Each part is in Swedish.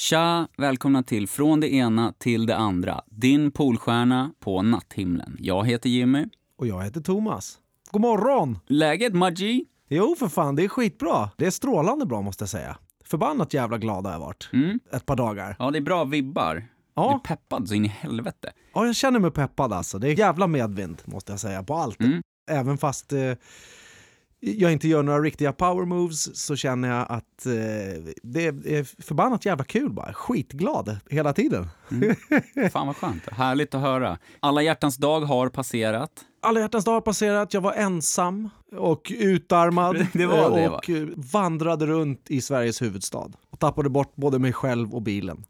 Tja! Välkomna till Från det ena till det andra. Din polstjärna på natthimlen. Jag heter Jimmy. Och jag heter Thomas. God morgon! Läget Maggi? Jo, för fan, det är skitbra. Det är strålande bra måste jag säga. Förbannat jävla glad har jag varit. Mm. Ett par dagar. Ja, det är bra vibbar. Ja. Du är peppad så in i helvete. Ja, jag känner mig peppad alltså. Det är jävla medvind måste jag säga på allt. Mm. Även fast eh, jag inte gör några riktiga power moves så känner jag att eh, det är förbannat jävla kul bara. Skitglad hela tiden. Fan vad skönt. Härligt att höra. Alla hjärtans dag har passerat. Alla hjärtans dag har passerat, jag var ensam och utarmad Det var det, och eh, vandrade runt i Sveriges huvudstad och tappade bort både mig själv och bilen.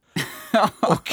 och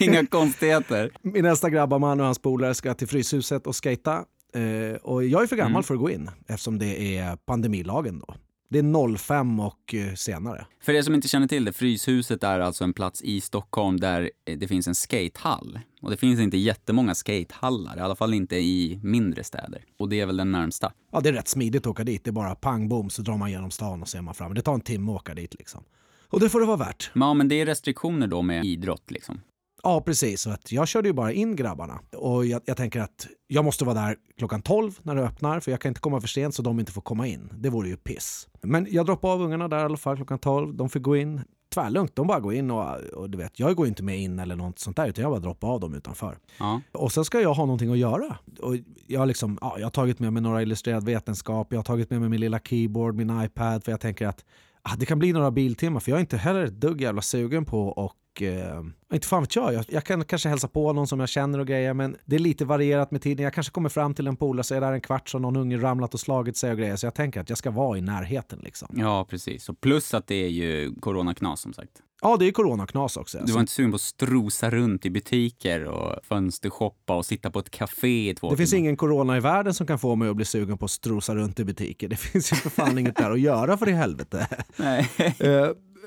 Inga konstigheter. min nästa grabbarman och hans polare ska till Fryshuset och skata. Eh, och jag är för gammal Mm. för att gå in eftersom det är pandemilagen då. Det är 05 och eh, senare. För er som inte känner till det, Fryshuset är alltså en plats i Stockholm där eh, det finns en skatehall. Och det finns inte jättemånga skatehallar, i alla fall inte i mindre städer. Och det är väl den närmsta. Ja, det är rätt smidigt att åka dit. Det är bara pang bom så drar man genom stan och ser man fram. Det tar en timme att åka dit liksom. Och det får det vara värt. Ja, men det är restriktioner då med idrott liksom. Ja, precis. Så att jag körde ju bara in grabbarna. Och jag, jag tänker att jag måste vara där klockan 12 när det öppnar, för jag kan inte komma för sent så de inte får komma in. Det vore ju piss. Men jag droppade av ungarna där i alla fall klockan 12. De fick gå in. Tvärlugnt, de bara går in och, och du vet, jag går inte med in eller något sånt där, utan jag bara droppar av dem utanför. Ja. Och sen ska jag ha någonting att göra. Och jag, har liksom, ja, jag har tagit med mig några illustrerad vetenskap, jag har tagit med mig min lilla keyboard, min iPad, för jag tänker att ah, det kan bli några biltimmar, för jag är inte heller ett dugg jävla sugen på och eh, inte fan vet jag. jag, jag kan kanske hälsa på någon som jag känner och grejer, men det är lite varierat med tiden. Jag kanske kommer fram till en polare, så är där en kvart har någon unge ramlat och slagit sig och grejer, så jag tänker att jag ska vara i närheten liksom. Ja, precis. Och plus att det är ju coronaknas som sagt. Ja, det är coronaknas också. Du var inte sugen på att strosa runt i butiker och fönstershoppa och sitta på ett café i två Det finns timmar? ingen corona i världen som kan få mig att bli sugen på att strosa runt i butiker. Det finns ju för fan inget där att göra för i helvete. Nej.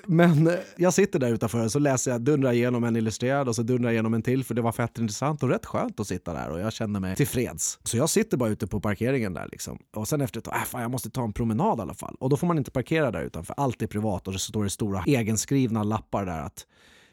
Men eh, jag sitter där utanför och så läser jag, dundrar igenom en illustrerad och så dundrar jag igenom en till för det var fett intressant och rätt skönt att sitta där och jag kände mig tillfreds. Så jag sitter bara ute på parkeringen där liksom. Och sen efter ett tag, äh, fan jag måste ta en promenad i alla fall. Och då får man inte parkera där utanför, allt är privat och det står det stora egenskrivna lappar där att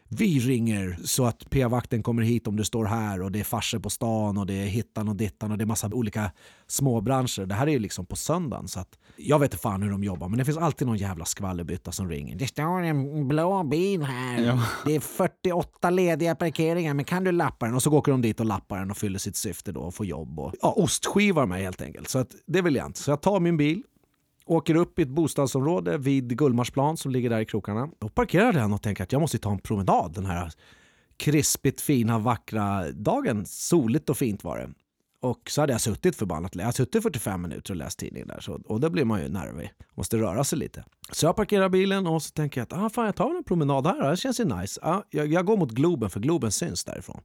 vi ringer så att p-vakten kommer hit om du står här och det är farser på stan och det är hittan och dittan och det är massa olika småbranscher. Det här är ju liksom på söndagen så att jag vet inte fan hur de jobbar men det finns alltid någon jävla skvallerbytta som ringer. Det står en blå bil här. Ja. Det är 48 lediga parkeringar men kan du lappa den? Och så åker de dit och lappar den och fyller sitt syfte då och får jobb och ja, ostskivar mig helt enkelt. Så att det vill jag inte. Så jag tar min bil åker upp i ett bostadsområde vid Gullmarsplan som ligger där i krokarna. Då parkerar den och tänker att jag måste ta en promenad den här krispigt fina vackra dagen. Soligt och fint var det. Och så hade jag suttit förbannat Jag har suttit 45 minuter och läst tidningen där så, och då blir man ju nervig. Måste röra sig lite. Så jag parkerar bilen och så tänker jag att ah, fan, jag tar en promenad här. Det känns ju nice. Ah, jag, jag går mot Globen för Globen syns därifrån.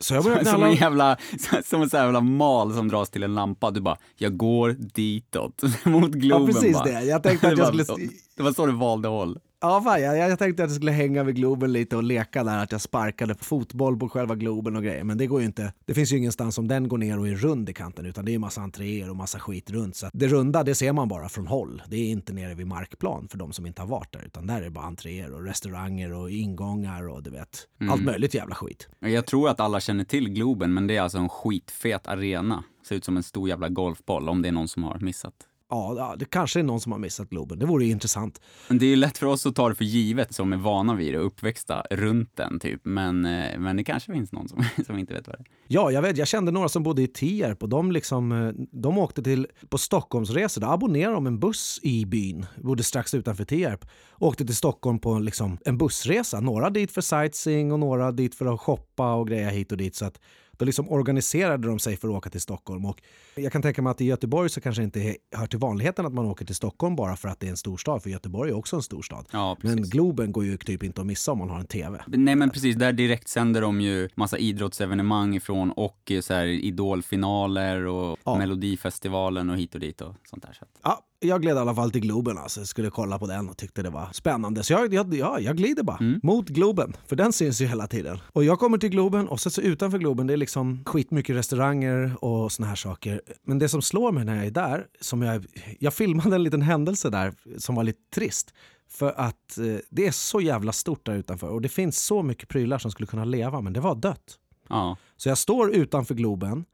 Så jag börjar Som knalla. en jävla, som en jävla mal som dras till en lampa. Du bara, jag går ditåt. Mot Globen Ja, precis bara. det. Jag tänkte att Det jag skulle... Det var så du valde håll. Ja, fan, jag, jag tänkte att jag skulle hänga vid Globen lite och leka där, att jag sparkade på fotboll på själva Globen och grejer. Men det går ju inte. Det finns ju ingenstans om den går ner och är rund i kanten, utan det är massa entréer och massa skit runt. Så det runda, det ser man bara från håll. Det är inte nere vid markplan för de som inte har varit där, utan där är det bara entréer och restauranger och ingångar och du vet, allt möjligt jävla skit. Jag tror att alla känner till Globen, men det är alltså en skitfet arena. Ser ut som en stor jävla golfboll, om det är någon som har missat. Ja, det kanske är någon som har missat Globen. Det vore ju intressant. Men det är ju lätt för oss att ta det för givet som är vana vid det och uppväxta runt den typ. Men, eh, men det kanske finns någon som, som inte vet vad det är. Ja, jag vet. Jag kände några som bodde i Tierp och de, liksom, eh, de åkte till, på Stockholmsresor. Då abonnerade de en buss i byn, bodde strax utanför Tierp. Åkte till Stockholm på liksom, en bussresa. Några dit för sightseeing och några dit för att shoppa och greja hit och dit. Så att då liksom organiserade de sig för att åka till Stockholm. Och jag kan tänka mig att i Göteborg så kanske inte hör till vanligheten att man åker till Stockholm bara för att det är en storstad. För Göteborg är också en storstad. Ja. Men Globen går ju typ inte att missa om man har en TV. Nej men precis, där direkt sänder de ju massa idrottsevenemang ifrån och eh, så här idolfinaler och Ja. melodifestivalen och hit och dit och sånt där. Så Ja, jag gled i alla fall till Globen. Alltså. Jag skulle kolla på den och tyckte det var spännande. Så jag, jag, ja, jag glider bara mot Globen, för den syns ju hela tiden. Och jag kommer till Globen och så, så utanför Globen det är liksom skitmycket restauranger och såna här saker. Men det som slår mig när jag är där, som jag, jag filmade en liten händelse där som var lite trist. För att eh, det är så jävla stort där utanför och det finns så mycket prylar som skulle kunna leva men det var dött. Ja. Så jag står utanför Globen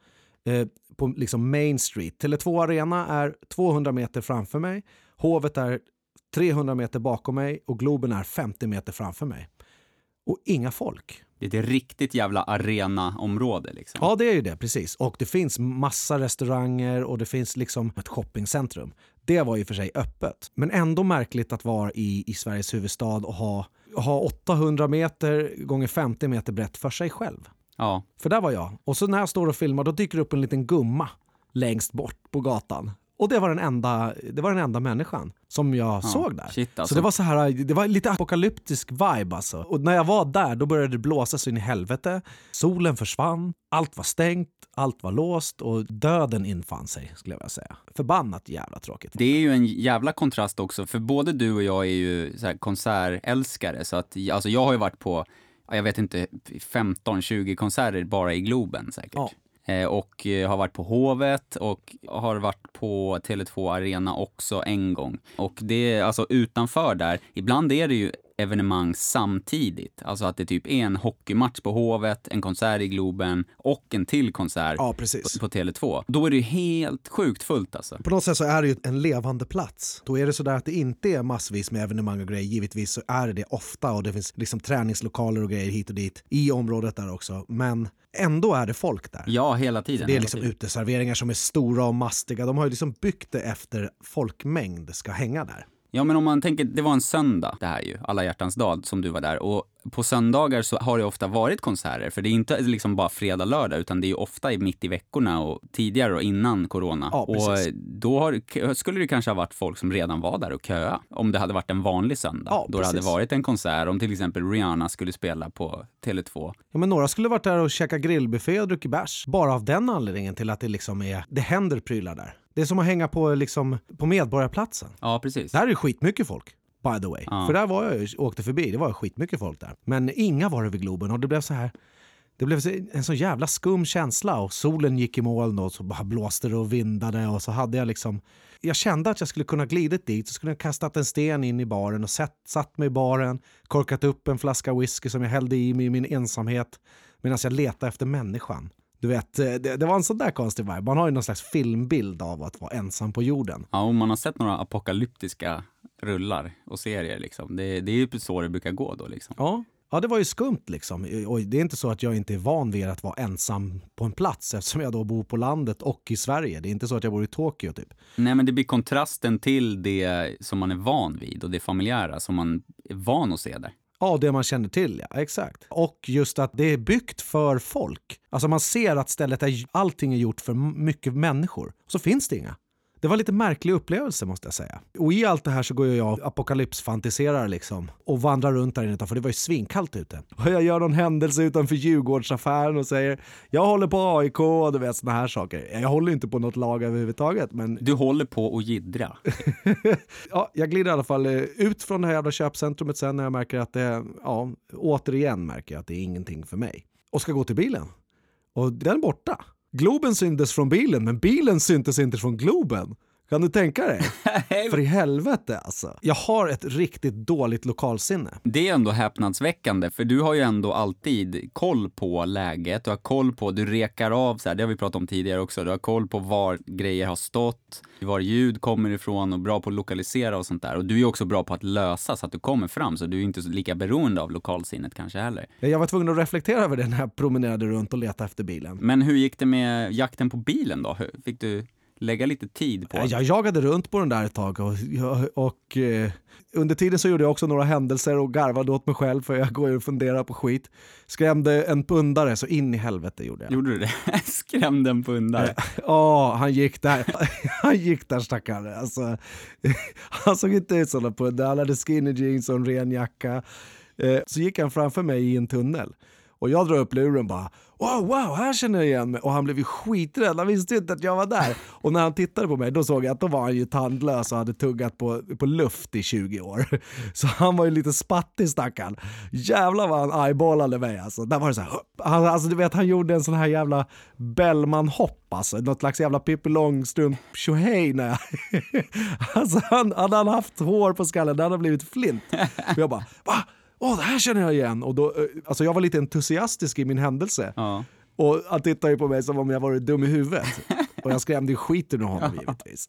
eh, på liksom Main Street. Tele2 Arena är 200 meter framför mig. Hovet är 300 meter bakom mig och Globen är 50 meter framför mig. Och inga folk. Det är ett riktigt jävla arenaområde liksom. Ja, det är ju det, precis. Och det finns massa restauranger och det finns liksom ett shoppingcentrum. Det var ju för sig öppet. Men ändå märkligt att vara i, i Sveriges huvudstad och ha, ha 800 meter gånger 50 meter brett för sig själv. Ja. För där var jag. Och så när jag står och filmar då dyker det upp en liten gumma längst bort på gatan. Och det var den enda, det var den enda människan som jag såg där. shit, alltså. Så det var så här, det var lite apokalyptisk vibe alltså. Och när jag var där då började det blåsa så in i helvete. Solen försvann, allt var stängt, allt var låst och döden infann sig skulle jag vilja säga. Förbannat jävla tråkigt. Det är ju en jävla kontrast också, för både du och jag är ju så konsertälskare, så att alltså jag har ju varit på, ja, jag vet inte, 15-20 konserter bara i Globen säkert. Ja. Eh, och eh, har varit på Hovet och har varit på Tele2 Arena också en gång. Och det är alltså utanför där, ibland är det ju evenemang samtidigt. Alltså att det typ är en hockeymatch på Hovet, en konsert i Globen och en till konsert Ja, precis. på Tele2. Då är det ju helt sjukt fullt alltså. På något sätt så är det ju en levande plats. Då är det sådär att det inte är massvis med evenemang och grejer. Givetvis så är det det ofta och det finns liksom träningslokaler och grejer hit och dit i området där också. Men ändå är det folk där. Ja, hela tiden. Det är liksom tiden. uteserveringar som är stora och mastiga. De har ju liksom byggt det efter folkmängd ska hänga där. Ja, men om man tänker, det var en söndag det här ju, alla hjärtans dag som du var där. Och på söndagar så har det ofta varit konserter, för det är inte liksom bara fredag, lördag, utan det är ju ofta i- mitt i veckorna och tidigare och innan corona. Ja, och då har, skulle det kanske ha varit folk som redan var där och köa om det hade varit en vanlig söndag. Ja, då det hade varit en konsert, om till exempel Rihanna skulle spela på Tele2. Ja, men några skulle varit där och käka grillbuffé och druckit bärs. Bara av den anledningen till att det liksom är, det händer prylar där. Det är som att hänga på, liksom, på Medborgarplatsen. Ja, precis. Där är det skitmycket folk. By the way. Ja. För där var jag åkte förbi, det var skitmycket folk där. Men inga var över Globen och det blev så här det blev en så jävla skum känsla och solen gick i moln och så bara blåste det och vindade och så hade jag liksom jag kände att jag skulle kunna glidit dit, så skulle jag kastat en sten in i baren och sett, satt mig i baren, korkat upp en flaska whisky som jag hällde i mig i min ensamhet medan jag letade efter människan. Du vet, eh, det, det var en sån där konstig vibe. Man har ju någon slags filmbild av att vara ensam på jorden. Ja, om man har sett några apokalyptiska rullar och serier liksom. Det, det är ju så det brukar gå då liksom. Ja. Ja, det var ju skumt liksom. Och det är inte så att jag inte är van vid att vara ensam på en plats eftersom jag då bor på landet och i Sverige. Det är inte så att jag bor i Tokyo typ. Nej, men det blir kontrasten till det som man är van vid och det familjära som man är van att se där. Ja, det man känner till, ja. Exakt. Och just att det är byggt för folk. Alltså man ser att stället är, allting är gjort för mycket människor. Så finns det inga. Det var lite märklig upplevelse måste jag säga. Och i allt det här så går jag och apokalypsfantiserar liksom. Och vandrar runt där inne utanför, det var ju svinkallt ute. Och jag gör någon händelse utanför Djurgårdsaffären och säger jag håller på AIK och du vet såna här saker. Jag håller inte på något lag överhuvudtaget men Du håller på att jiddra. ja, jag glider i alla fall eh, ut från det här jävla köpcentrumet sen när jag märker att det, ja, återigen märker jag att det är ingenting för mig. Och ska gå till bilen. Och den är borta. Globen syntes från bilen, men bilen syntes inte från Globen. Kan du tänka dig? För i helvete alltså. Jag har ett riktigt dåligt lokalsinne. Det är ändå häpnadsväckande, för du har ju ändå alltid koll på läget. Du har koll på, du rekar av, så här, det har vi pratat om tidigare också, du har koll på var grejer har stått, var ljud kommer ifrån och bra på att lokalisera och sånt där. Och du är också bra på att lösa så att du kommer fram, så du är inte lika beroende av lokalsinnet kanske heller. Jag var tvungen att reflektera över det när jag promenerade runt och letade efter bilen. Men hur gick det med jakten på bilen då? Hur- Fick du lägga lite tid på Ja, Jag jagade runt på den där ett tag och, och eh, under tiden så gjorde jag också några händelser och garvade åt mig själv för jag går ju och funderar på skit. Skrämde en pundare så in i helvete gjorde jag. Gjorde du det? Skrämde en pundare? Ja, han gick där. Han gick där stackare. Alltså, han såg inte ut som en pundare. Han hade skinny jeans och en ren jacka. Eh, Så gick han framför mig i en tunnel. Och jag drar upp luren bara wow, wow, här känner jag igen mig. Och han blev ju skiträdd, han visste inte att jag var där. Och när han tittade på mig då såg jag att då var han ju tandlös och hade tuggat på, på luft i 20 år. Så han var ju lite spattig stackarn. Jävlar vad han eyeballade mig alltså. Där var det så här, han, alltså, alltså du vet han gjorde en sån här jävla Bellman-hopp alltså. Något slags jävla Pippi Långstrump tjohej när jag... alltså han, hade han haft hår på skallen, det hade blivit flint. Och jag bara, va? Åh, det här känner jag igen! Och då, eh, alltså jag var lite entusiastisk i min händelse. Ja. Och han tittade ju på mig som om jag var dum i huvudet. Och jag skrämde skiten ur honom givetvis.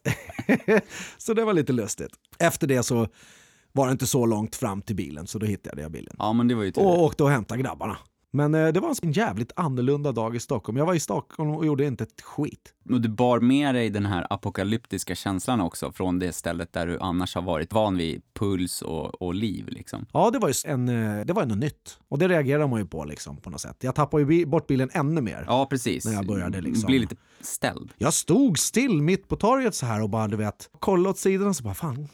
så det var lite lustigt. Efter det så var det inte så långt fram till bilen så då hittade jag bilen. ja, men det var ju. Och åkte och hämtade grabbarna. Men eh, det var en jävligt annorlunda dag i Stockholm. Jag var i Stockholm och gjorde inte ett skit. Och du bar med dig den här apokalyptiska känslan också från det stället där du annars har varit van vid puls och, och liv. Liksom. Ja, det var ju en, eh, det var något nytt. Och det reagerar man ju på liksom, på något sätt. Jag tappade ju bort bilen ännu mer. Ja, precis. När jag började liksom. Bli lite ställd. Jag stod still mitt på torget så här och bara du vet, kollade åt sidan och så bara fan,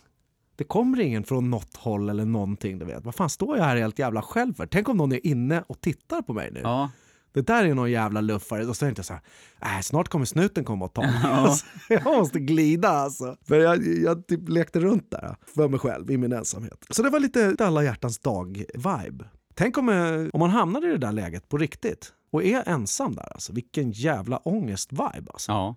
det kommer ingen från något håll eller någonting. Du vet. Vad fan står jag här helt jävla själv för? Tänk om någon är inne och tittar på mig nu. Ja, Det där är någon jävla luffare. Och så tänkte jag så här, äh, snart kommer snuten komma och ta mig. Alltså, jag måste glida alltså. För jag, jag typ lekte runt där för mig själv i min ensamhet. Så det var lite alla hjärtans dag-vibe. Tänk om, eh, om man hamnade i det där läget på riktigt och är ensam där. Alltså. Vilken jävla ångest-vibe. Alltså. ja.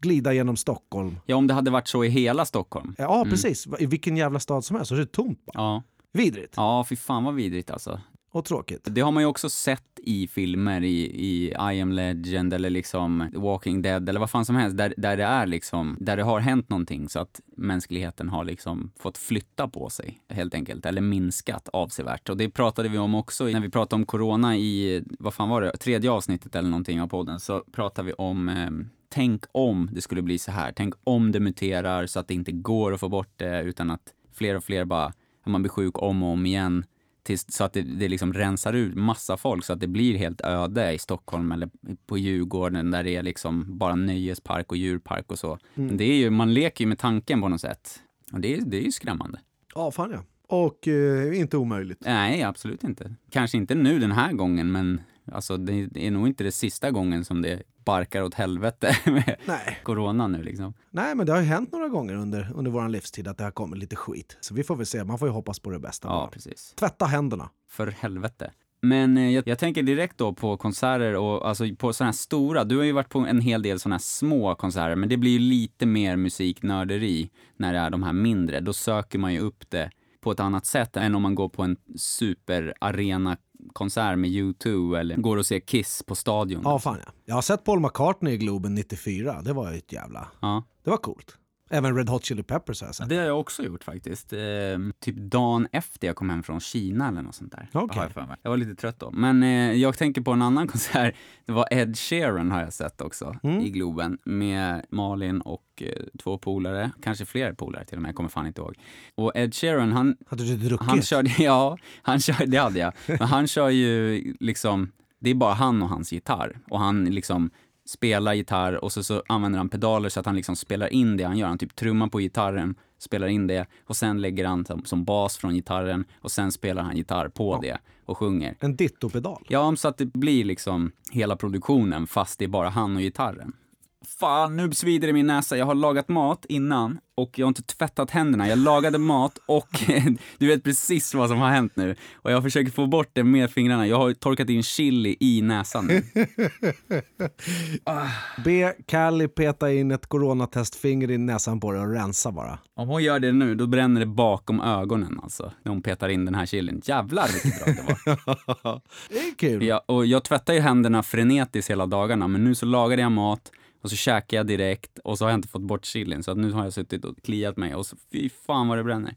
Glida genom Stockholm. ja, om det hade varit så i hela Stockholm. Ja, precis. I vilken jävla stad som helst så är det tomt bara. Ja, Vidrigt ja fy fan vad vidrigt alltså. och tråkigt. Det har man ju också sett i filmer, i, i I am legend eller liksom Walking Dead eller vad fan som helst, där, där det är liksom, där det har hänt någonting så att mänskligheten har liksom fått flytta på sig helt enkelt, eller minskat avsevärt. Och det pratade vi om också när vi pratade om corona i, vad fan var det, tredje avsnittet eller någonting av podden, så pratade vi om eh, Tänk om det skulle bli så här. Tänk om det muterar så att det inte går att få bort det utan att fler och fler bara, man blir sjuk om och om igen tills, så att det, det liksom rensar ut massa folk så att det blir helt öde i Stockholm eller på Djurgården där det är liksom bara nöjespark och djurpark och så. Men Det är ju, man leker ju med tanken på något sätt. Och det, är- det är ju skrämmande. Ja, fan ja. Och eh, inte omöjligt. Nej, absolut inte. Kanske inte nu den här gången, men alltså, det, är nog inte det sista gången som det barkar åt helvete med Nej. corona nu liksom. Nej, men det har ju hänt några gånger under, under vår livstid att det har kommit lite skit. Så vi får väl se. Man får ju hoppas på det bästa. Ja, precis. Tvätta händerna. För helvete. Men eh, jag, jag tänker direkt då på konserter och alltså på sådana här stora. Du har ju varit på en hel del sådana här små konserter, men det blir ju lite mer musiknörderi när det är de här mindre. Då söker man ju upp det på ett annat sätt än om man går på en superarena konsert med U2 eller går och ser Kiss på stadion. Ja, fan ja. Jag har sett Paul McCartney i Globen 94. Det var ju ett jävla... Ja. Det var coolt. Även Red Hot Chili Peppers har jag sett. Det har jag också gjort faktiskt. Eh, typ dagen efter jag kom hem från Kina eller något sånt där. Har Jag, jag var lite trött då. Men eh, jag tänker på en annan konsert. Det var Ed Sheeran har jag sett också Mm. i Globen med Malin och eh, två polare. Kanske fler polare till och med, jag kommer fan inte ihåg. Och Ed Sheeran, han, Hade du druckit? han körde, ja, han kör, det hade jag. Men han kör ju liksom, det är bara han och hans gitarr. Och han liksom spelar gitarr och så, så använder han pedaler så att han liksom spelar in det han gör. Han typ trummar på gitarren, spelar in det och sen lägger han som, som bas från gitarren och sen spelar han gitarr på det och sjunger. En ditto-pedal. Ja, så att det blir liksom hela produktionen fast det är bara han och gitarren. Fan, nu svider det i min näsa. Jag har lagat mat innan och jag har inte tvättat händerna. Jag lagade mat och du vet precis vad som har hänt nu. Och jag försöker få bort det med fingrarna. Jag har torkat in chili i näsan nu. Be Callie peta in ett coronatestfinger i näsan på dig och rensa bara. Om hon gör det nu, då bränner det bakom ögonen alltså. När hon petar in den här chilin. Jävlar vilket bra det var. Det är kul. Ja, och jag tvättar ju händerna frenetiskt hela dagarna, men nu så lagade jag mat och så käkade jag direkt och så har jag inte fått bort chilin så att nu har jag suttit och kliat mig och så fy fan vad det bränner.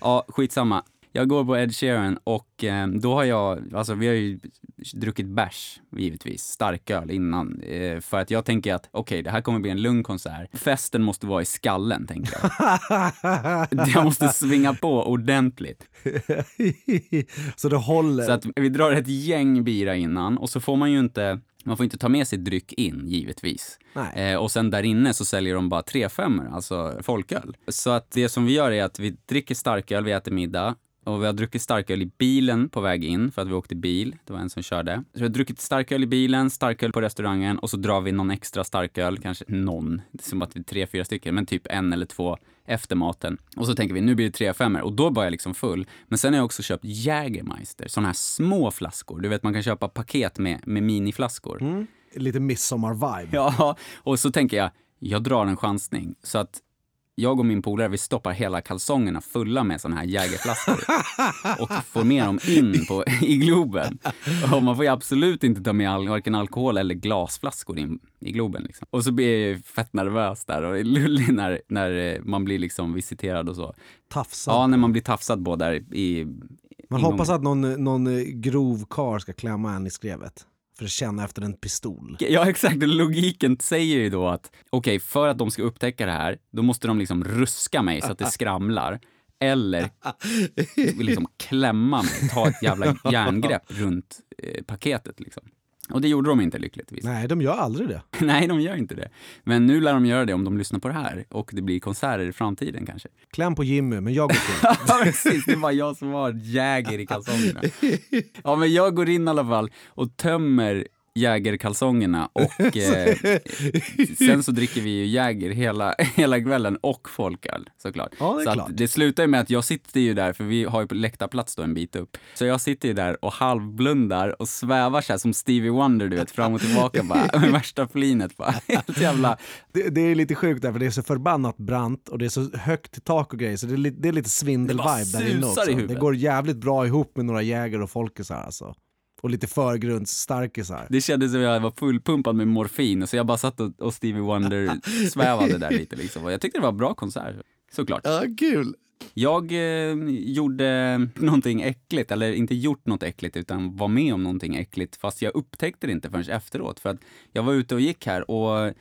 Ja, skitsamma. Jag går på Ed Sheeran och eh, då har jag, alltså vi har ju druckit bärs givetvis, starköl innan. Eh, för att jag tänker att okej, det här kommer bli en lugn konsert. Festen måste vara i skallen, tänker jag. jag måste svinga på ordentligt. så det håller. Så att vi drar ett gäng bira innan och så får man ju inte man får inte ta med sig dryck in, givetvis. Eh, och sen där inne så säljer de bara 3 5 alltså folköl. Så att det som vi gör är att vi dricker starköl, vi äter middag och vi har druckit starköl i bilen på väg in för att vi åkte bil. Det var en som körde. Så vi har druckit starköl i bilen, starköl på restaurangen och så drar vi någon extra starköl, kanske någon, som att vi är tre, fyra stycken, men typ en eller två efter maten. Och så tänker vi, nu blir det tre femmor och då var jag liksom full. Men sen har jag också köpt Jägermeister, sådana här små flaskor. Du vet, man kan köpa paket med, med miniflaskor. Mm. Lite midsommar-vibe. Ja, och så tänker jag, jag drar en chansning. Så att jag och min polare, vi stoppar hela kalsongerna fulla med såna här Jägerflaskor och får med dem in på, i Globen. Och man får ju absolut inte ta med all, varken alkohol eller glasflaskor in i Globen. Liksom. Och så blir jag ju fett nervös där och lullig när, när man blir liksom visiterad och så. Tafsad. Ja, när man blir tafsad på där i... Man hoppas att någon, någon grov kar ska klämma en i skrevet. För att känna efter en pistol. Ja, exakt. Logiken säger ju då att okej, för att de ska upptäcka det här, då måste de liksom ruska mig så att det skramlar. Eller liksom klämma mig, ta ett jävla järngrepp runt eh, paketet liksom. Och det gjorde de inte lyckligtvis. Nej, de gör aldrig det. Nej, de gör inte det. Men nu lär de göra det om de lyssnar på det här och det blir konserter i framtiden kanske. Kläm på Jimmy, men jag går. Ja, precis. Det var jag som har Jäger i kalsongerna. Ja, men jag går in i alla fall och tömmer Jägerkalsongerna och eh, sen så dricker vi ju Jäger hela, hela kvällen och folköl såklart. Ja, det så klart. Det slutar ju med att jag sitter ju där, för vi har ju läktarplats då en bit upp. Så jag sitter ju där och halvblundar och svävar så här som Stevie Wonder, du vet, fram och tillbaka bara. Med värsta flinet bara. Helt jävla... Det, det är lite sjukt där, för det är så förbannat brant och det är så högt i tak och grejer, så det är, li- det är lite svindel-vibe där inne också. Det går jävligt bra ihop med några jägare och folkisar alltså. Och lite förgrundsstarkisar. Det kändes som jag var fullpumpad med morfin, så jag bara satt och, och Stevie Wonder svävade där lite liksom. Och jag tyckte det var en bra konsert, såklart. Ja, kul! Jag eh, gjorde någonting äckligt, eller inte gjort något äckligt, utan var med om någonting äckligt, fast jag upptäckte det inte förrän efteråt. För att jag var ute och gick här och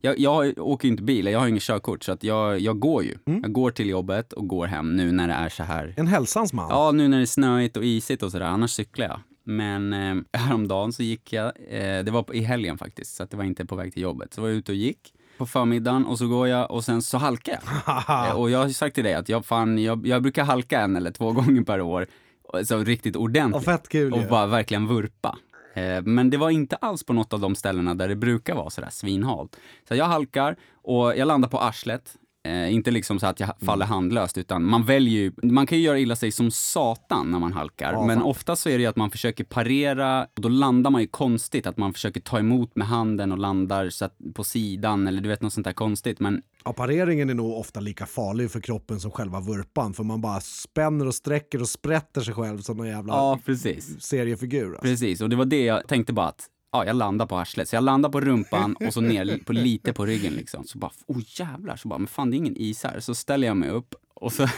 jag, jag åker ju inte bil, jag har inget körkort, så att jag, jag går ju. Jag går till jobbet och går hem nu när det är så här En hälsans man. Ja, nu när det är snöigt och isigt och sådär, annars cyklar jag. Men eh, häromdagen så gick jag, eh, det var på- i helgen faktiskt, så det var inte på väg till jobbet. Så var jag ute och gick på förmiddagen och så går jag och sen så halkar jag. Eh, och jag har ju sagt till dig att jag, fan, jag, jag brukar halka en eller två gånger per år, och- så riktigt Och ordentligt. fett kul Och ju. bara verkligen vurpa. Eh, Men det var inte alls på något av de ställena där det brukar vara sådär svinhalt. Så jag halkar och jag landar på arslet. Eh, inte liksom så att jag Mm. faller handlöst, utan man väljer ju, man kan ju göra illa sig som satan när man halkar. Ja, men fan. ofta så är det ju att man försöker parera, och då landar man ju konstigt. Att man försöker ta emot med handen och landar så att, på sidan, eller du vet något sånt där konstigt. Men Ja, pareringen är nog ofta lika farlig för kroppen som själva vurpan, för man bara spänner och sträcker och sprätter sig själv som en jävla ja, precis. seriefigur. Alltså. Precis, och det var det jag tänkte bara att ja, jag landar på arslet. Så jag landar på rumpan och så ner på, lite på ryggen liksom. Så bara, oh jävlar, så bara, men fan det är ingen is här. Så ställer jag mig upp och så,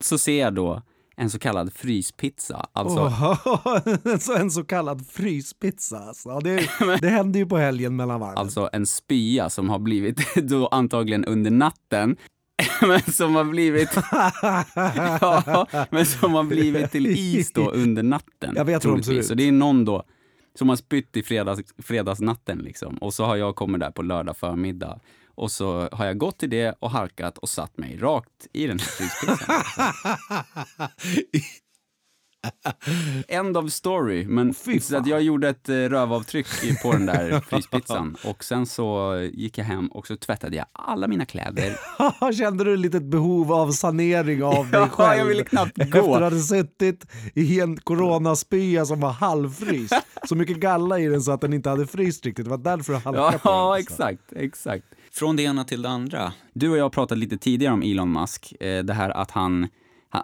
så ser jag då en så kallad fryspizza. Alltså, Åh, så en så kallad fryspizza alltså. Det, det hände ju på helgen mellan varven. alltså en spya som har blivit då antagligen under natten. Men som har blivit, ja, men som har blivit till is då under natten. Jag vet hur de ser ut. Så det är någon då som har spytt i fredags, fredagsnatten liksom. Och så har jag kommit där på lördag förmiddag. Och så har jag gått till det och halkat och satt mig rakt i den här. End of story. Men så att jag gjorde ett eh, rövavtryck på den där fryspizzan. Och sen så gick jag hem och så tvättade jag alla mina kläder. Kände du ett litet behov av sanering av dig Ja, själv? jag ville knappt Efter gå. att du hade suttit i en coronaspya som var halvfryst. Så mycket galla i den så att den inte hade fryst riktigt. Det var därför du halkade Ja, på den. alltså. exakt, exakt. Från det ena till det andra. Du och jag pratat lite tidigare om Elon Musk. Eh, det här att han,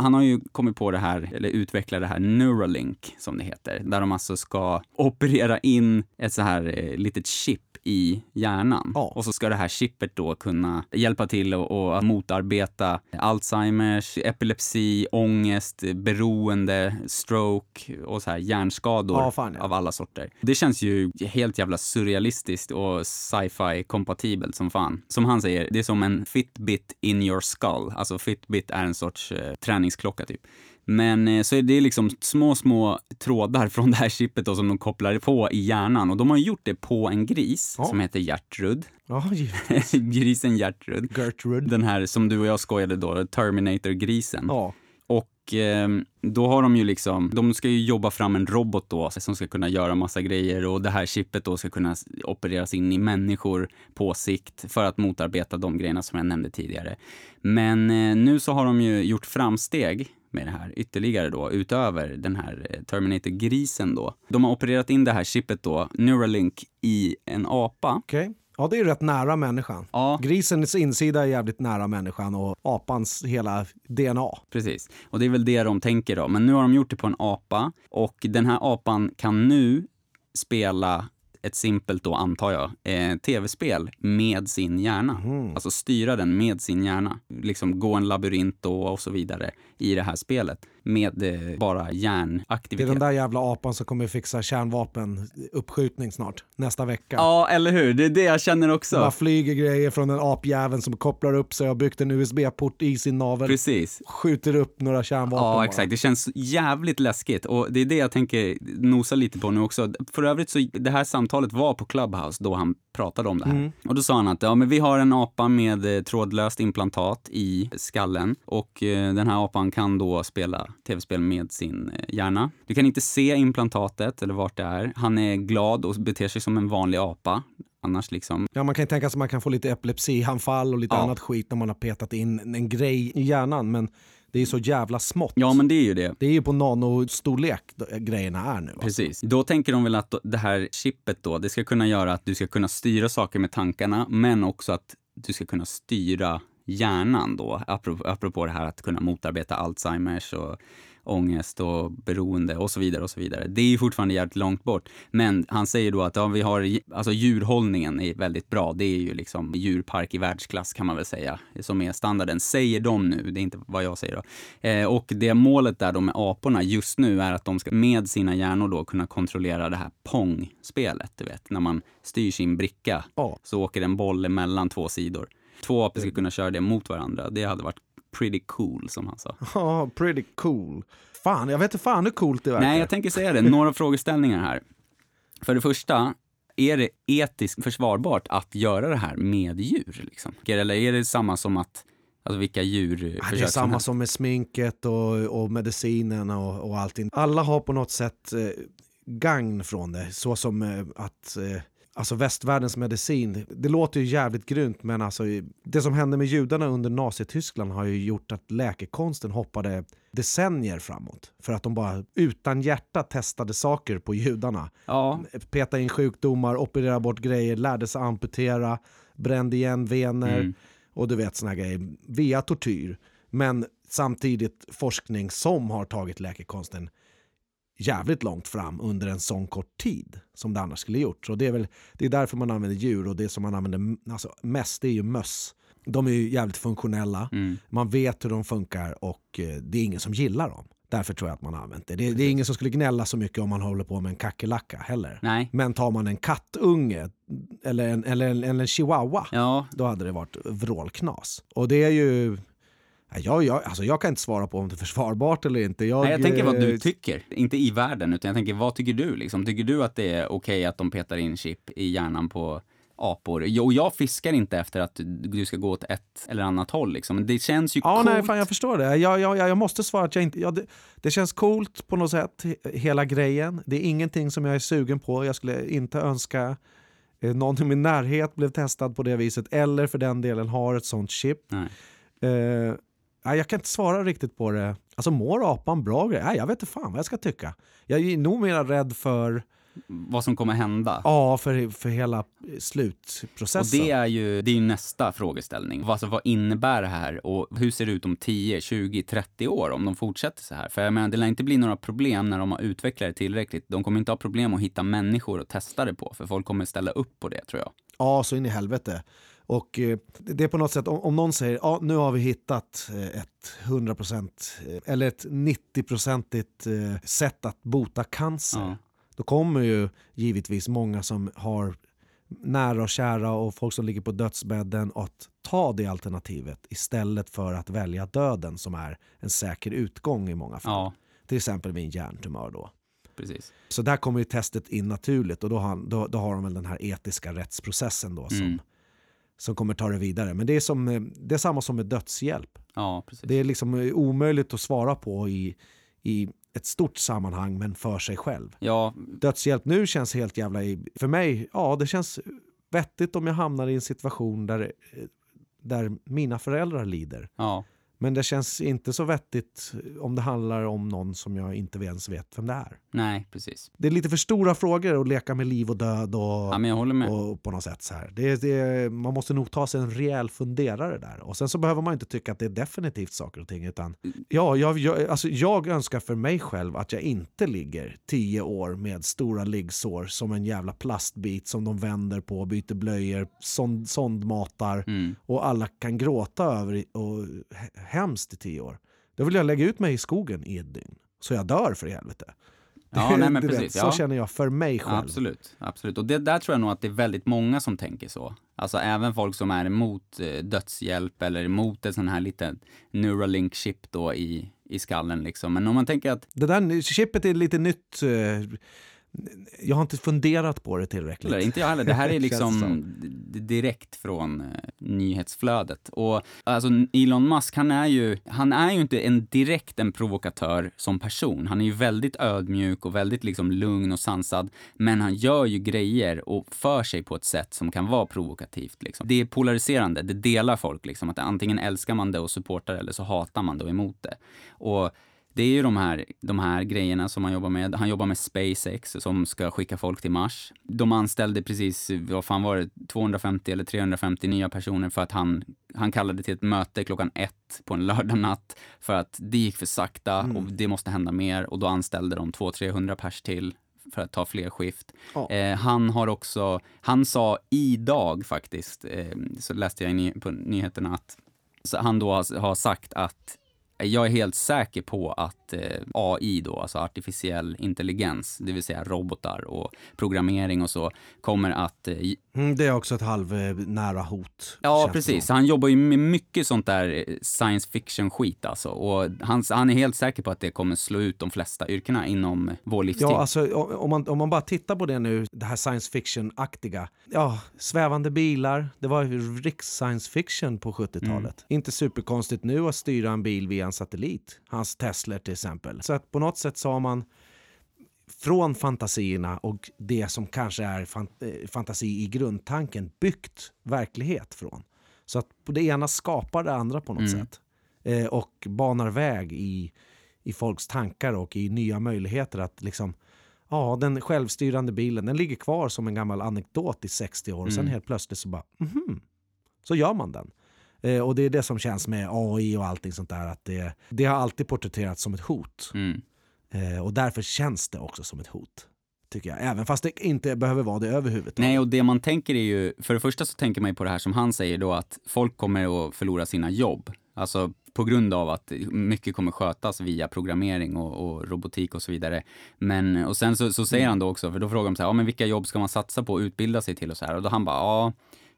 han har ju kommit på det här, eller utvecklat det här Neuralink, som det heter. Där de alltså ska operera in ett så här eh, litet chip i hjärnan. Ja. Och så ska det här chippet då kunna hjälpa till och, motarbeta Alzheimers, epilepsi, ångest, beroende, stroke och så här hjärnskador Ja, fan, ja. av alla sorter. Det känns ju helt jävla surrealistiskt och sci-fi kompatibelt som fan. Som han säger, det är som en Fitbit in your skull. Alltså Fitbit är en sorts eh, träningsklocka typ. Men eh, så är det liksom små, små trådar från det här chippet då, som de kopplar på i hjärnan. Och de har gjort det på en gris Ja. som heter Gertrud. Ja. Grisen Gertrud. Gertrude. Den här som du och jag skojade då, Terminator-grisen. Ja. Och eh, då har de ju liksom, de ska ju jobba fram en robot då som ska kunna göra massa grejer och det här chippet då ska kunna opereras in i människor på sikt för att motarbeta de grejerna som jag nämnde tidigare. Men eh, nu så har de ju gjort framsteg med det här ytterligare då, utöver den här eh, Terminator-grisen då. De har opererat in det här chippet då, Neuralink, i en apa. Okej. Okay. Ja, det är rätt nära människan. Ja. Grisens insida är jävligt nära människan och apans hela DNA. Precis. Och det är väl det de tänker då. Men nu har de gjort det på en apa och den här apan kan nu spela ett simpelt då, antar jag, eh, tv-spel med sin hjärna. Mm. Alltså styra den med sin hjärna. Liksom gå en labyrint då och så vidare i det här spelet med eh, bara hjärnaktivitet. Det är den där jävla apan som kommer fixa kärnvapen uppskjutning snart, nästa vecka. Ja, eller hur? Det är det jag känner också. Bara flyger grejer från en apjäveln som kopplar upp sig och har byggt en USB-port i sin navel. Precis. Skjuter upp några kärnvapen Ja, bara. exakt. Det känns jävligt läskigt och det är det jag tänker nosa lite på nu också. För övrigt så, det här samtalet var på Clubhouse då han pratade om det här. Mm. Och då sa han att ja, men vi har en apa med eh, trådlöst implantat i skallen och eh, den här apan kan då spela tv-spel med sin eh, hjärna. Du kan inte se implantatet eller vart det är. Han är glad och beter sig som en vanlig apa. Annars liksom. Ja, man kan ju tänka sig att man kan få lite epilepsianfall och lite Ja. annat skit när man har petat in en grej i hjärnan, men det är så jävla smått. Ja, men det är ju det. Det är ju på nanostorlek då- grejerna är nu. Alltså. Precis. Då tänker de väl att det här chippet då, det ska kunna göra att du ska kunna styra saker med tankarna, men också att du ska kunna styra hjärnan då, apropå, apropå det här att kunna motarbeta Alzheimers och ångest och beroende och så vidare och så vidare. Det är ju fortfarande jävligt långt bort. Men han säger då att ja, vi har, alltså djurhållningen är väldigt bra. Det är ju liksom djurpark i världsklass kan man väl säga, som är standarden. Säger de nu, det är inte vad jag säger då. Eh, och det målet där då med aporna just nu är att de ska med sina hjärnor då kunna kontrollera det här Pong-spelet, du vet, när man styr sin bricka Ja. så åker en boll emellan två sidor. Två apor ska kunna köra det mot varandra. Det hade varit pretty cool, som han sa. Ja, pretty cool. Fan, jag vet inte fan hur coolt det verkar. Nej, jag tänker säga det. Några frågeställningar här. För det första, är det etiskt försvarbart att göra det här med djur? Liksom? Eller är det samma som att, alltså vilka djur Ja, det är samma som med sminket och, och medicinen och, och allting. Alla har på något sätt eh, gagn från det, så som eh, att eh, Alltså västvärldens medicin, det låter ju jävligt grymt men alltså det som hände med judarna under Nazityskland har ju gjort att läkekonsten hoppade decennier framåt. För att de bara utan hjärta testade saker på judarna. Ja, Peta in sjukdomar, operera bort grejer, lärde sig amputera, brände igen vener Mm. och du vet såna grejer via tortyr. Men samtidigt forskning som har tagit läkekonsten jävligt långt fram under en sån kort tid som det annars skulle gjort. Så det är väl det är därför man använder djur och det som man använder alltså, mest är ju möss. De är ju jävligt funktionella, mm. man vet hur de funkar och eh, det är ingen som gillar dem. Därför tror jag att man har använt det. Det, det är ingen som skulle gnälla så mycket om man håller på med en kackerlacka heller. nej. Men tar man en kattunge eller en, eller en, eller en chihuahua, Ja, då hade det varit vrålknas. Och det är ju... Ja, Jag, jag, alltså jag kan inte svara på om det är försvarbart eller inte. Jag, Nej, jag tänker vad du eh, tycker. Inte i världen, utan jag tänker vad tycker du? Liksom? Tycker du att det är okej att de petar in chip i hjärnan på apor? Jo, Och jag fiskar inte efter att du ska gå åt ett eller annat håll. Liksom. Det känns ju Ja, coolt. nej, fan, jag förstår det. Jag, jag, jag jag måste svara att jag inte... Ja, det, det känns coolt på något sätt, he- hela grejen. Det är ingenting som jag är sugen på. Jag skulle inte önska eh, någon i min närhet blev testad på det viset eller för den delen har ett sånt chip. Eh, nej, jag kan inte svara riktigt på det. Alltså mår apan bra? Nej, jag vet inte fan vad jag ska tycka. Jag är nog mer rädd för, Vad som kommer hända. ja, för, för hela Och slutprocessen. det är ju det är ju nästa frågeställning. Alltså, vad innebär det här och hur ser det ut om 10, 20, 30 år om de fortsätter så här? För jag menar, det lär inte bli några problem när de har utvecklat det tillräckligt. De kommer inte ha problem att hitta människor att testa det på, för folk kommer ställa upp på det tror jag. Ja, så in i helvete. Och eh, det är på något sätt, om, någon säger ja, nu har vi hittat eh, ett 100% eh, eller ett 90-procentigt eh, sätt att bota cancer. Ja. Då kommer ju givetvis många som har nära och kära och folk som ligger på dödsbädden att ta det alternativet istället för att välja döden som är en säker utgång i många fall. Ja, Till exempel vid en hjärntumör då. precis. Så där kommer ju testet in naturligt och då har, då, då har de väl den här etiska rättsprocessen då som, Mm. Som kommer ta det vidare. Men det är, som, eh, det är samma som med dödshjälp. Ja. Det är liksom eh, omöjligt att svara på i, i ett stort sammanhang men för sig själv. Ja, Dödshjälp nu känns helt jävla... För mig, ja det känns vettigt om jag hamnar i en situation där, eh, där mina föräldrar lider. ja. Men det känns inte så vettigt om det handlar om någon som jag inte ens vet vem det är. Nej, precis. Det är lite för stora frågor att leka med liv och död och, Ja, men jag håller med. och på något sätt så här. Det, det, man måste nog ta sig en rejäl funderare där. Och sen så behöver man inte tycka att det är definitivt saker och ting. Utan, ja, jag, jag, alltså jag önskar för mig själv att jag inte ligger tio år med stora liggsår som en jävla plastbit som de vänder på, byter blöjor, sond, sondmatar Mm. och alla kan gråta över och hemskt i tio år. Då vill jag lägga ut mig i skogen i ett dygn. Så jag dör för i helvete. Ja, Det- nej, men precis, Så ja. känner jag för mig själv. Absolut, absolut. Och det där tror jag nog att det är väldigt många som tänker så. Alltså även folk som är emot eh, dödshjälp eller emot en sån här liten Neuralink chip då i, i skallen liksom. Men om man tänker att Det där chippet är lite nytt. Jag har inte funderat på det tillräckligt. Eller, inte jag heller. Det här är liksom direkt från eh, nyhetsflödet. Och alltså Elon Musk, han är ju, han är ju inte en direkt en provokatör som person. Han är ju väldigt ödmjuk och väldigt liksom lugn och sansad. Men han gör ju grejer och för sig på ett sätt som kan vara provokativt. Liksom. Det är polariserande, det delar folk liksom. Att antingen älskar man det och supportar det eller så hatar man det och emot det. Och det är ju de här, de här grejerna som han jobbar med. Han jobbar med SpaceX som ska skicka folk till Mars. De anställde precis, vad fan var det, 250 eller 350 nya personer för att han, han kallade till ett möte klockan ett på en lördagnatt för att det gick för sakta och det måste hända mer och då anställde de 200-300 pers till för att ta fler skift. Ja. Eh, han har också, han sa idag faktiskt, eh, så läste jag i ny, på nyheterna att han då har, har sagt att jag är helt säker på att eh, AI då, alltså artificiell intelligens, det vill säga robotar och programmering och så, kommer att eh, Mm, det är också ett halvnära hot. Ja, precis. Han jobbar ju med mycket sånt där eh, science fiction-skit alltså. Och han, han är helt säker på att det kommer slå ut de flesta yrkena inom vår livstid. Ja, alltså, om, man, om man bara tittar på det nu, det här science fiction-aktiga. Ja, svävande bilar, det var ju riks science fiction på 70-talet. Inte superkonstigt nu att styra en bil via en satellit. Hans Tesla till exempel. Så att på något sätt har man från fantasierna och det som kanske är eh, fantasi i grundtanken byggt verklighet från. Så att det ena skapar det andra på något sätt. Eh, och banar väg i, i folks tankar och i nya möjligheter att liksom Ja, den självstyrande bilen, den ligger kvar som en gammal anekdot i 60 år och sen helt plötsligt så bara, mhm, så gör man den. Eh, och det är det som känns med AI och allting sånt där, att det, det har alltid porträtterats som ett hot. Mm. Eh, och därför känns det också som ett hot. Tycker jag. Även fast det inte behöver vara det överhuvudtaget. Nej, och det man tänker är ju, för det första så tänker man ju på det här som han säger då, att folk kommer att förlora sina jobb. Alltså på grund av att mycket kommer skötas via programmering och, och robotik och så vidare. Men, och sen så, så säger han då också, för då frågar de så här, ja men vilka jobb ska man satsa på att utbilda sig till och så här. Och då han bara, ja,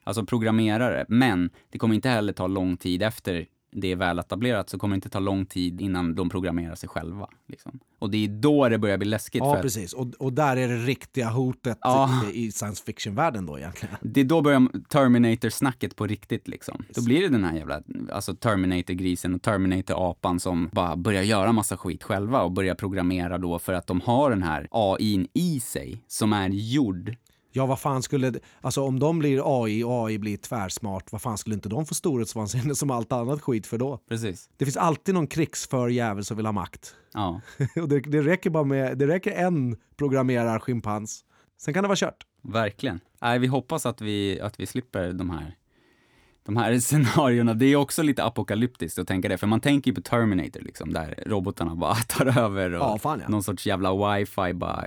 alltså programmerare. Men det kommer inte heller ta lång tid efter det är väl etablerat så kommer det inte ta lång tid innan de programmerar sig själva. Liksom. Och det är då det börjar bli läskigt. Ja, precis. Och, och där är det riktiga hotet Ja. i, i science fiction-världen då egentligen. Det är då börjar Terminator-snacket på riktigt liksom. Då blir det den här jävla, alltså Terminator-grisen och Terminator-apan som bara börjar göra massa skit själva och börjar programmera då för att de har den här AIn i sig som är gjord. Ja, vad fan skulle... Alltså om de blir AI och AI blir tvärsmart, vad fan skulle inte de få storhetsvansinne som allt annat skit för då? Precis. Det finns alltid någon krigsför jävel som vill ha makt. Ja. och det, det räcker bara med... Det räcker en programmerar schimpans. Sen kan det vara kört. Verkligen. Nej, vi hoppas att vi, att vi slipper de här, de här scenarierna. Det är också lite apokalyptiskt att tänka det, för man tänker ju på Terminator liksom, där robotarna bara tar över och Ja, fan ja. någon sorts jävla wifi bara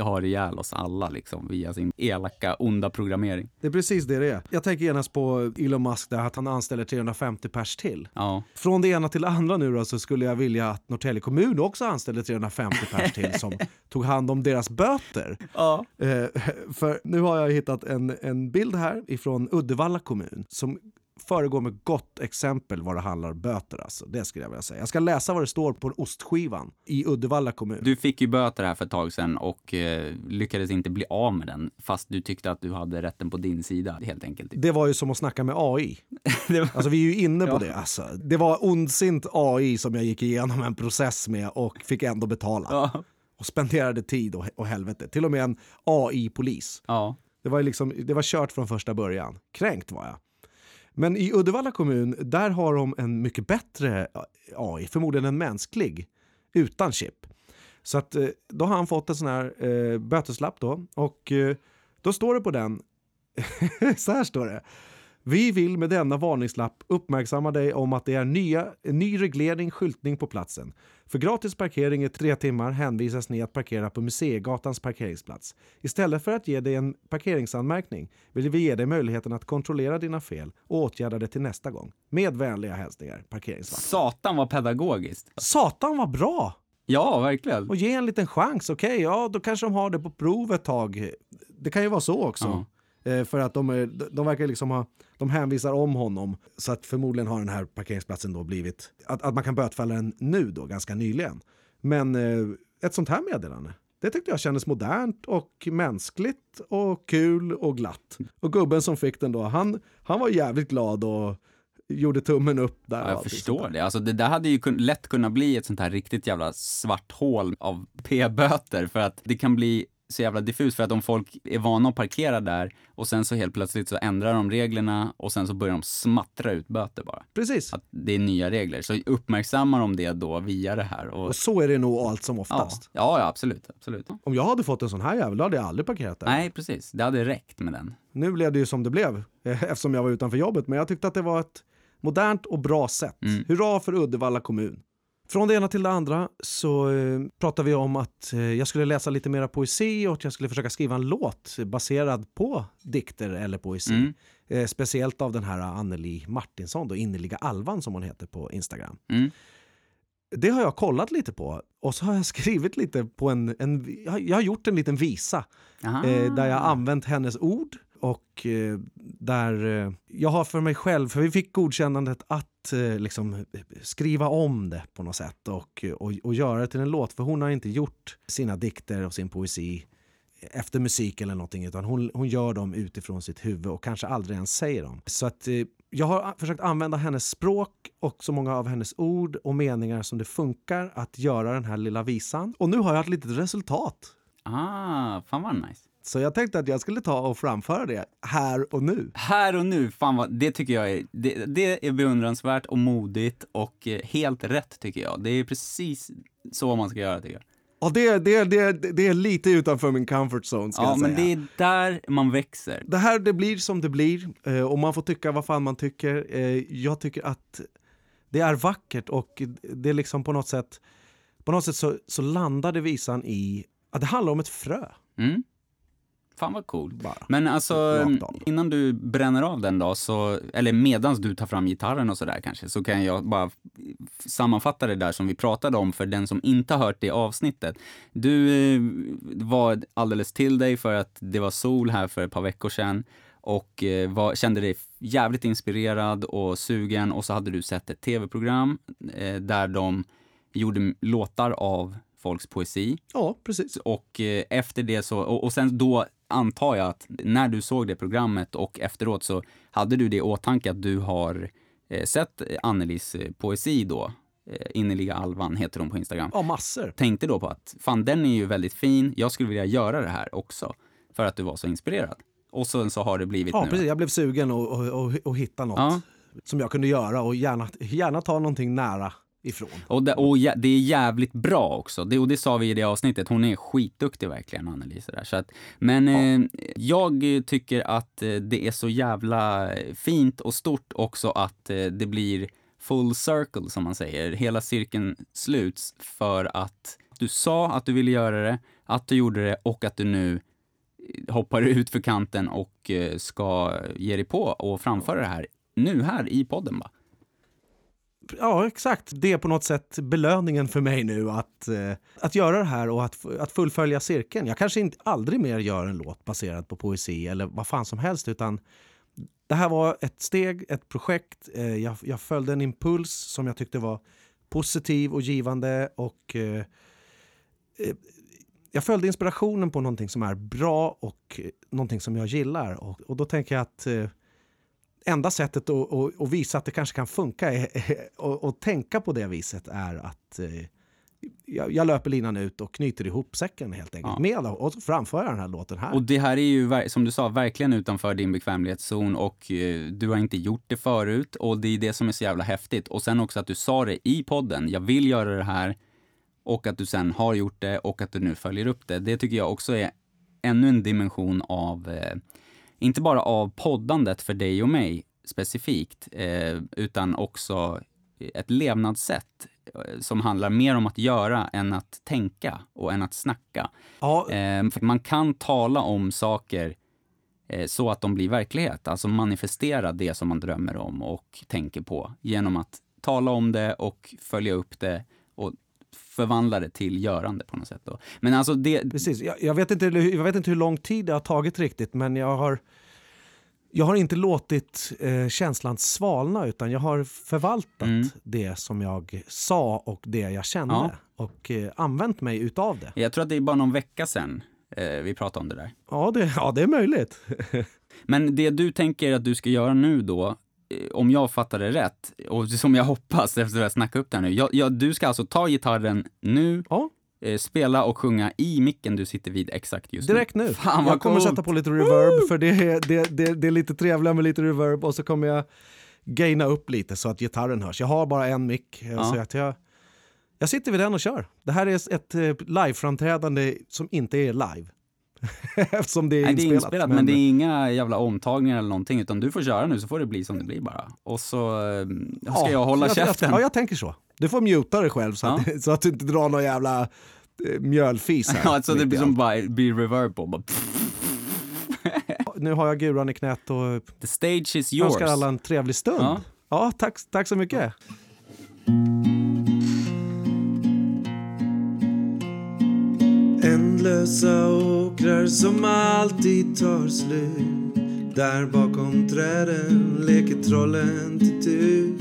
har ihjäl oss alla liksom via sin elaka, onda programmering. Det är precis det det är. Jag tänker genast på Elon Musk där att han anställer 350 pers till. Ja, Från det ena till det andra nu då så skulle jag vilja att Norrtälje kommun också anställde 350 pers till som tog hand om deras böter. ja. Eh, för nu har jag hittat en, en bild här ifrån Uddevalla kommun som föregå med gott exempel vad det handlar om böter. Alltså. Det skulle jag vilja säga. Jag ska läsa vad det står på ostskivan i Uddevalla kommun. Du fick ju böter här för ett tag sedan och eh, lyckades inte bli av med den fast du tyckte att du hade rätten på din sida helt enkelt. Det var ju som att snacka med AI. Alltså vi är ju inne på Ja. det. Alltså. Det var ondsint AI som jag gick igenom en process med och fick ändå betala. Ja. Och spenderade tid och, och helvete. Till och med en AI-polis. ja. Det var, liksom, det var kört från första början. Kränkt var jag. Men i Uddevalla kommun, där har de en mycket bättre AI, förmodligen en mänsklig, utan chip. Så att, eh, då har han fått en sån här eh, böteslapp då. Och eh, då står det på den, så här står det. Vi vill med denna varningslapp uppmärksamma dig om att det är nya, en ny reglering skyltning på platsen. För gratis parkering i tre timmar hänvisas ni att parkera på Museigatans parkeringsplats. Istället för att ge dig en parkeringsanmärkning vill vi ge dig möjligheten att kontrollera dina fel och åtgärda det till nästa gång. Med vänliga hälsningar, parkeringsvakt. Satan vad pedagogiskt. Satan vad bra! Ja, verkligen. Och ge en liten chans. Okej, ja då kanske de har det på prov ett tag. Det kan ju vara så också. Eh, För att de, är, de verkar liksom ha, de hänvisar om honom. Så att förmodligen har den här parkeringsplatsen då blivit, att, att man kan bötfälla den nu då, ganska nyligen. Men eh, ett sånt här meddelande, det tyckte jag kändes modernt och mänskligt och kul och glatt. Och gubben som fick den då, han, han var jävligt glad och gjorde tummen upp där. Ja, jag förstår det. Alltså det där hade ju kun- lätt kunnat bli ett sånt här riktigt jävla svart hål av p-böter för att det kan bli så jävla diffust för att om folk är vana att parkera där och sen så helt plötsligt så ändrar de reglerna och sen så börjar de smattra ut böter bara. Precis. Att det är nya regler. Så uppmärksammar de det då via det här. Och, Och så är det nog allt som oftast. ja, ja, absolut. absolut. Om jag hade fått en sån här jävel, då hade jag aldrig parkerat där. Nej, precis. Det hade räckt med den. Nu blev det ju som det blev eftersom jag var utanför jobbet, men jag tyckte att det var ett modernt och bra sätt. Mm. Hurra för Uddevalla kommun. Från det ena till det andra så eh, pratade vi om att eh, jag skulle läsa lite mera poesi och att jag skulle försöka skriva en låt baserad på dikter eller poesi. Mm. Eh, speciellt av den här Anneli Martinsson, då, Innerliga Alvan som hon heter på Instagram. Mm. Det har jag kollat lite på och så har jag skrivit lite på en, en jag har- gjort en liten visa eh, där jag använt hennes ord och eh, där eh, jag har för mig själv, för vi fick godkännandet att eh, liksom skriva om det på något sätt och, eh, och, och göra det till en låt. För hon har inte gjort sina dikter och sin poesi efter musik eller någonting utan hon, hon gör dem utifrån sitt huvud och kanske aldrig ens säger dem. Så att eh, jag har försökt använda hennes språk och så många av hennes ord och meningar som det funkar att göra den här lilla visan. Och nu har jag ett litet resultat. Ah, fan vad nice. Så jag tänkte att jag skulle ta och framföra det här och nu. Här och nu, fan vad, det tycker jag är, det, det är beundransvärt och modigt och eh, helt rätt tycker jag. Det är precis så man ska göra tycker jag. Och det, det, det, det är lite utanför min comfort zone ska Ja, jag säga. men det är där man växer. Det här det blir som det blir eh, och man får tycka vad fan man tycker. Eh, Jag tycker att det är vackert och det är liksom på något sätt på något sätt så, så landade visan i att det handlar om ett frö. Mm. Fan vad coolt. Bara. Men alltså, innan du bränner av den då, så, eller medans du tar fram gitarren och sådär kanske, så kan jag bara sammanfatta det där som vi pratade om för den som inte har hört det avsnittet. Du eh, var alldeles till dig för att det var sol här för ett par veckor sedan och eh, var, kände dig jävligt inspirerad och sugen och så hade du sett ett tv-program eh, där de gjorde låtar av folks poesi Ja, precis. och efter det så, och, och sen då antar jag att när du såg det programmet och efteråt så hade du det i åtanke att du har eh, sett Annelis eh, poesi då, eh, Innerliga Alvan heter hon på Instagram. Ja, massor. Tänkte då på att fan den är ju väldigt fin, jag skulle vilja göra det här också för att du var så inspirerad. Och sen så har det blivit Ja, nu. precis. Jag blev sugen och, och, och, och hitta något Ja. som jag kunde göra och gärna, gärna ta någonting nära ifrån. Och, det, och jä- det är jävligt bra också. Det, och det sa vi i det avsnittet. Hon är skitduktig verkligen, Anneli. Så där. Så att, men eh, jag tycker att eh, det är så jävla fint och stort också att eh, det blir full circle, som man säger. Hela cirkeln sluts för att du sa att du ville göra det, att du gjorde det och att du nu hoppar ut för kanten och eh, ska ge dig på och framföra det här nu här i podden. Va? Ja, exakt. Det är på något sätt belöningen för mig nu att, eh, att göra det här och att, att fullfölja cirkeln. Jag kanske inte aldrig mer gör en låt baserad på poesi eller vad fan som helst utan det här var ett steg, ett projekt. Eh, jag, jag följde en impuls som jag tyckte var positiv och givande. Och eh, eh jag följde inspirationen på någonting som är bra och eh, någonting som jag gillar. Och, och då tänker jag att eh, enda sättet att, att, att, visa att det kanske kan funka är, och, och tänka på det viset är att eh, jag, jag, löper linan ut och knyter ihop säcken helt enkelt ja. med och framföra den här låten här. Och det här är ju som du sa verkligen utanför din bekvämlighetszon och eh, du har inte gjort det förut och det är det som är så jävla häftigt. Och sen också att du sa det i podden, jag vill göra det här och att du sen har gjort det och att du nu följer upp det. Det tycker jag också är ännu en dimension av, eh, inte bara av poddandet för dig och mig specifikt, eh, utan också ett levnadssätt eh, som handlar mer om att göra än att tänka och än att snacka. Ja. Eh, för man kan tala om saker eh, så att de blir verklighet, alltså manifestera det som man drömmer om och tänker på genom att tala om det och följa upp det och förvandla det till görande på något sätt. Då. Men alltså det... Precis, jag, jag, vet inte, jag vet inte hur lång tid det har tagit riktigt, men jag har jag har inte låtit eh, känslan svalna utan jag har förvaltat mm. det som jag sa och det jag kände ja. och eh, använt mig utav det. Jag tror att det är bara någon vecka sedan eh, vi pratade om det där. Ja, det, ja, det är möjligt. Men det du tänker att du ska göra nu då, om jag fattar det rätt, och som jag hoppas efter att jag snackat upp det här nu. Jag, jag, du ska alltså ta gitarren nu, ja. Eh, spela och sjunga i micken du sitter vid exakt just nu. Direkt nu. Fan, jag kommer coolt. sätta på lite reverb, för det är, det, det, det är lite trevligare med lite reverb och så kommer jag gaina upp lite så att gitarren hörs. Jag har bara en mick, ja. så att jag, jag sitter vid den och kör. Det här är ett eh, liveframträdande som inte är live. Eftersom det är Nej, inspelat. Det är inspelat men... men... det är inga jävla omtagningar eller någonting utan du får köra nu så får det bli som det blir bara. Och så äh, ska ja, jag hålla jag, käften. Jag, ja, jag tänker så. Du får muta dig själv så, ja. att, så att du inte drar någon jävla eh, mjölfis här. Ja, alltså det blir som bara blir reverb på. Bara nu har jag guran i knät och The stage is yours. önskar alla en trevlig stund. Ja, ja tack, tack så mycket. Ändlösa åkrar som alltid tar slut. Där bakom träden leker trollen till tur.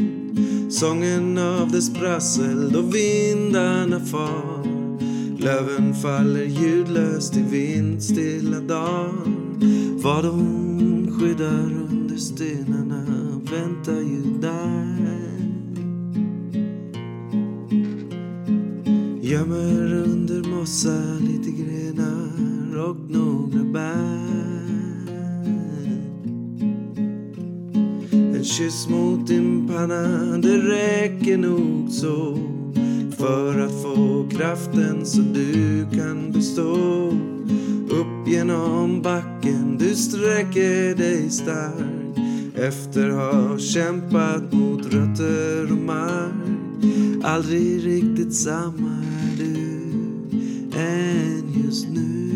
Sången av dess prassel då vindarna far. Löven faller ljudlöst i vindstilla dagar Vad hon skyddar under stenarna väntar ju där. Gömmer under mossa lite och några bär En kyss mot din panna, det räcker nog så. För att få kraften så du kan bestå. Upp genom backen, du sträcker dig stark. Efter ha kämpat mot rötter och mark. Aldrig riktigt samma är du än just nu.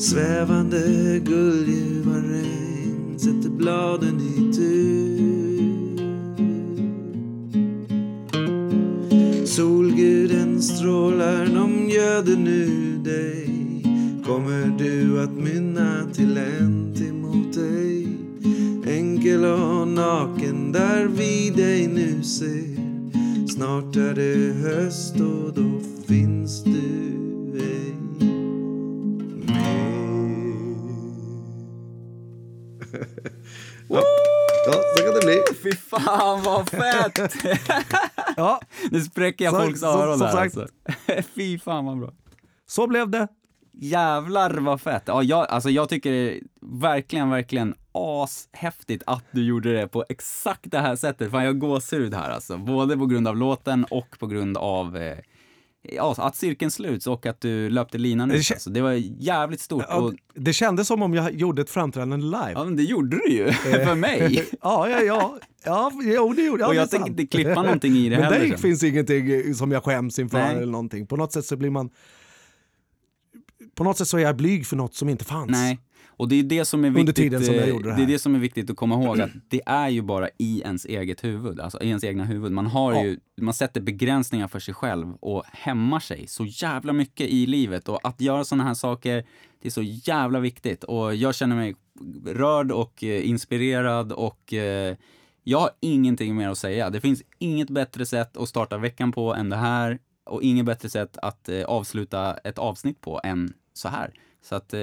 Svävande guldljuva regn sätter bladen i tur. Solguden strålar, de göder nu dig. Kommer du att mynna till en mot dig enkel och naken där vi dig nu ser. Snart är det höst och då fan vad fett! ja. Nu spräcker jag så, folks öron så, där sagt. alltså. Fy fan vad bra. Så blev det. Jävlar vad fett! Ja, jag, alltså jag tycker verkligen, verkligen ashäftigt att du gjorde det på exakt det här sättet. Fan, jag gåshud här alltså. Både på grund av låten och på grund av eh, ja, att cirkeln sluts och att du löpte linan ut. Alltså, det var jävligt stort. Ja, och... Det kändes som om jag gjorde ett framträdande live. Ja, men det gjorde du ju. för mig. ja, ja, ja. Ja, jo, det gjorde jag. Och jag tänkte inte klippa någonting i det men heller. Men det finns ingenting som jag skäms inför Nej. eller någonting. På något sätt så blir man... På något sätt så är jag blyg för något som inte fanns. Nej. Och det är det som är viktigt, som jag gjorde det det är det som är viktigt att komma ihåg att det är ju bara i ens eget huvud, alltså i ens egna huvud. Man har Ja. ju, man sätter begränsningar för sig själv och hämmar sig så jävla mycket i livet och att göra sådana här saker, det är så jävla viktigt och jag känner mig rörd och eh, inspirerad och eh, jag har ingenting mer att säga. Det finns inget bättre sätt att starta veckan på än det här och inget bättre sätt att eh, avsluta ett avsnitt på än så här. Så att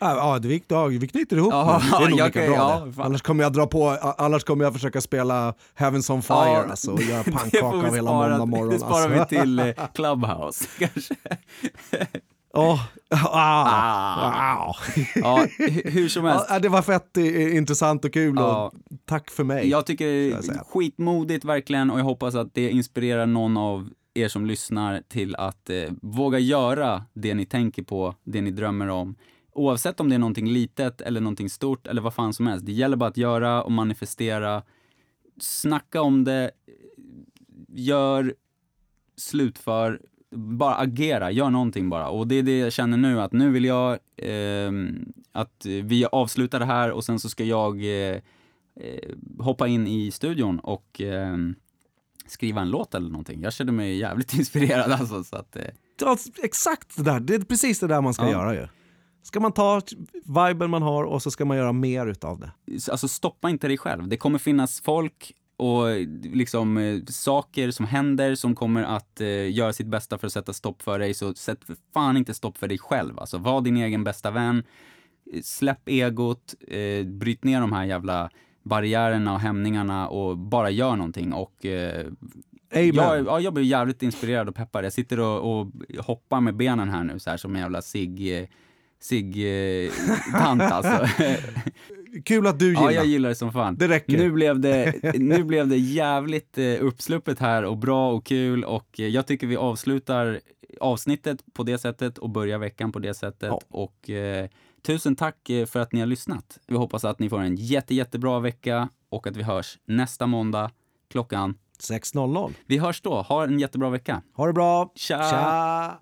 Ja, vi, ja, vi knyter ihop nu. Det är nog lika bra ja, det. Annars kommer jag dra på, annars kommer jag försöka spela Heavens on Fire Ja, alltså, och göra pannkaka av hela måndag morgon. Det sparar alltså. vi till eh, Clubhouse kanske. Åh, ah, Ah. ah. Ja, hu- hur som helst. Ja, det var fett eh, intressant och kul Ja. och tack för mig. Jag tycker det är skitmodigt verkligen och jag hoppas att det inspirerar någon av er som lyssnar till att eh, våga göra det ni tänker på, det ni drömmer om. Oavsett om det är någonting litet eller någonting stort eller vad fan som helst. Det gäller bara att göra och manifestera. Snacka om det, gör, slutför, bara agera, gör någonting bara. Och det är det jag känner nu, att nu vill jag ehm, att vi avslutar det här och sen så ska jag eh, eh, hoppa in i studion och ehm, skriva en låt eller någonting. Jag känner mig jävligt inspirerad alltså. Så att, eh, exakt det där, det är precis det där man ska Ja. göra ju. Ska man ta viben man har och så ska man göra mer utav det. alltså stoppa inte dig själv. Det kommer finnas folk och liksom eh, saker som händer som kommer att eh, göra sitt bästa för att sätta stopp för dig. Så sätt för fan inte stopp för dig själv. Alltså var din egen bästa vän. Eh, Släpp egot, eh, bryt ner de här jävla barriärerna och hämningarna och bara gör någonting. Och eh, Amen. jag, ja, jag blir jävligt inspirerad och peppad. Jag sitter och, och hoppar med benen här nu så här som en jävla sig eh, sig eh, alltså. Kul att du gillar. Ja, jag gillar det som fan. Det räcker. Nu blev det, nu blev det jävligt eh, uppsluppet här och bra och kul och eh, jag tycker vi avslutar avsnittet på det sättet och börjar veckan på det sättet. Ja. Och eh, tusen tack för att ni har lyssnat. Vi hoppas att ni får en jätte, jättebra vecka och att vi hörs nästa måndag klockan. 6.00. Vi hörs då. Ha en jättebra vecka. Ha det bra. Tja! Tja.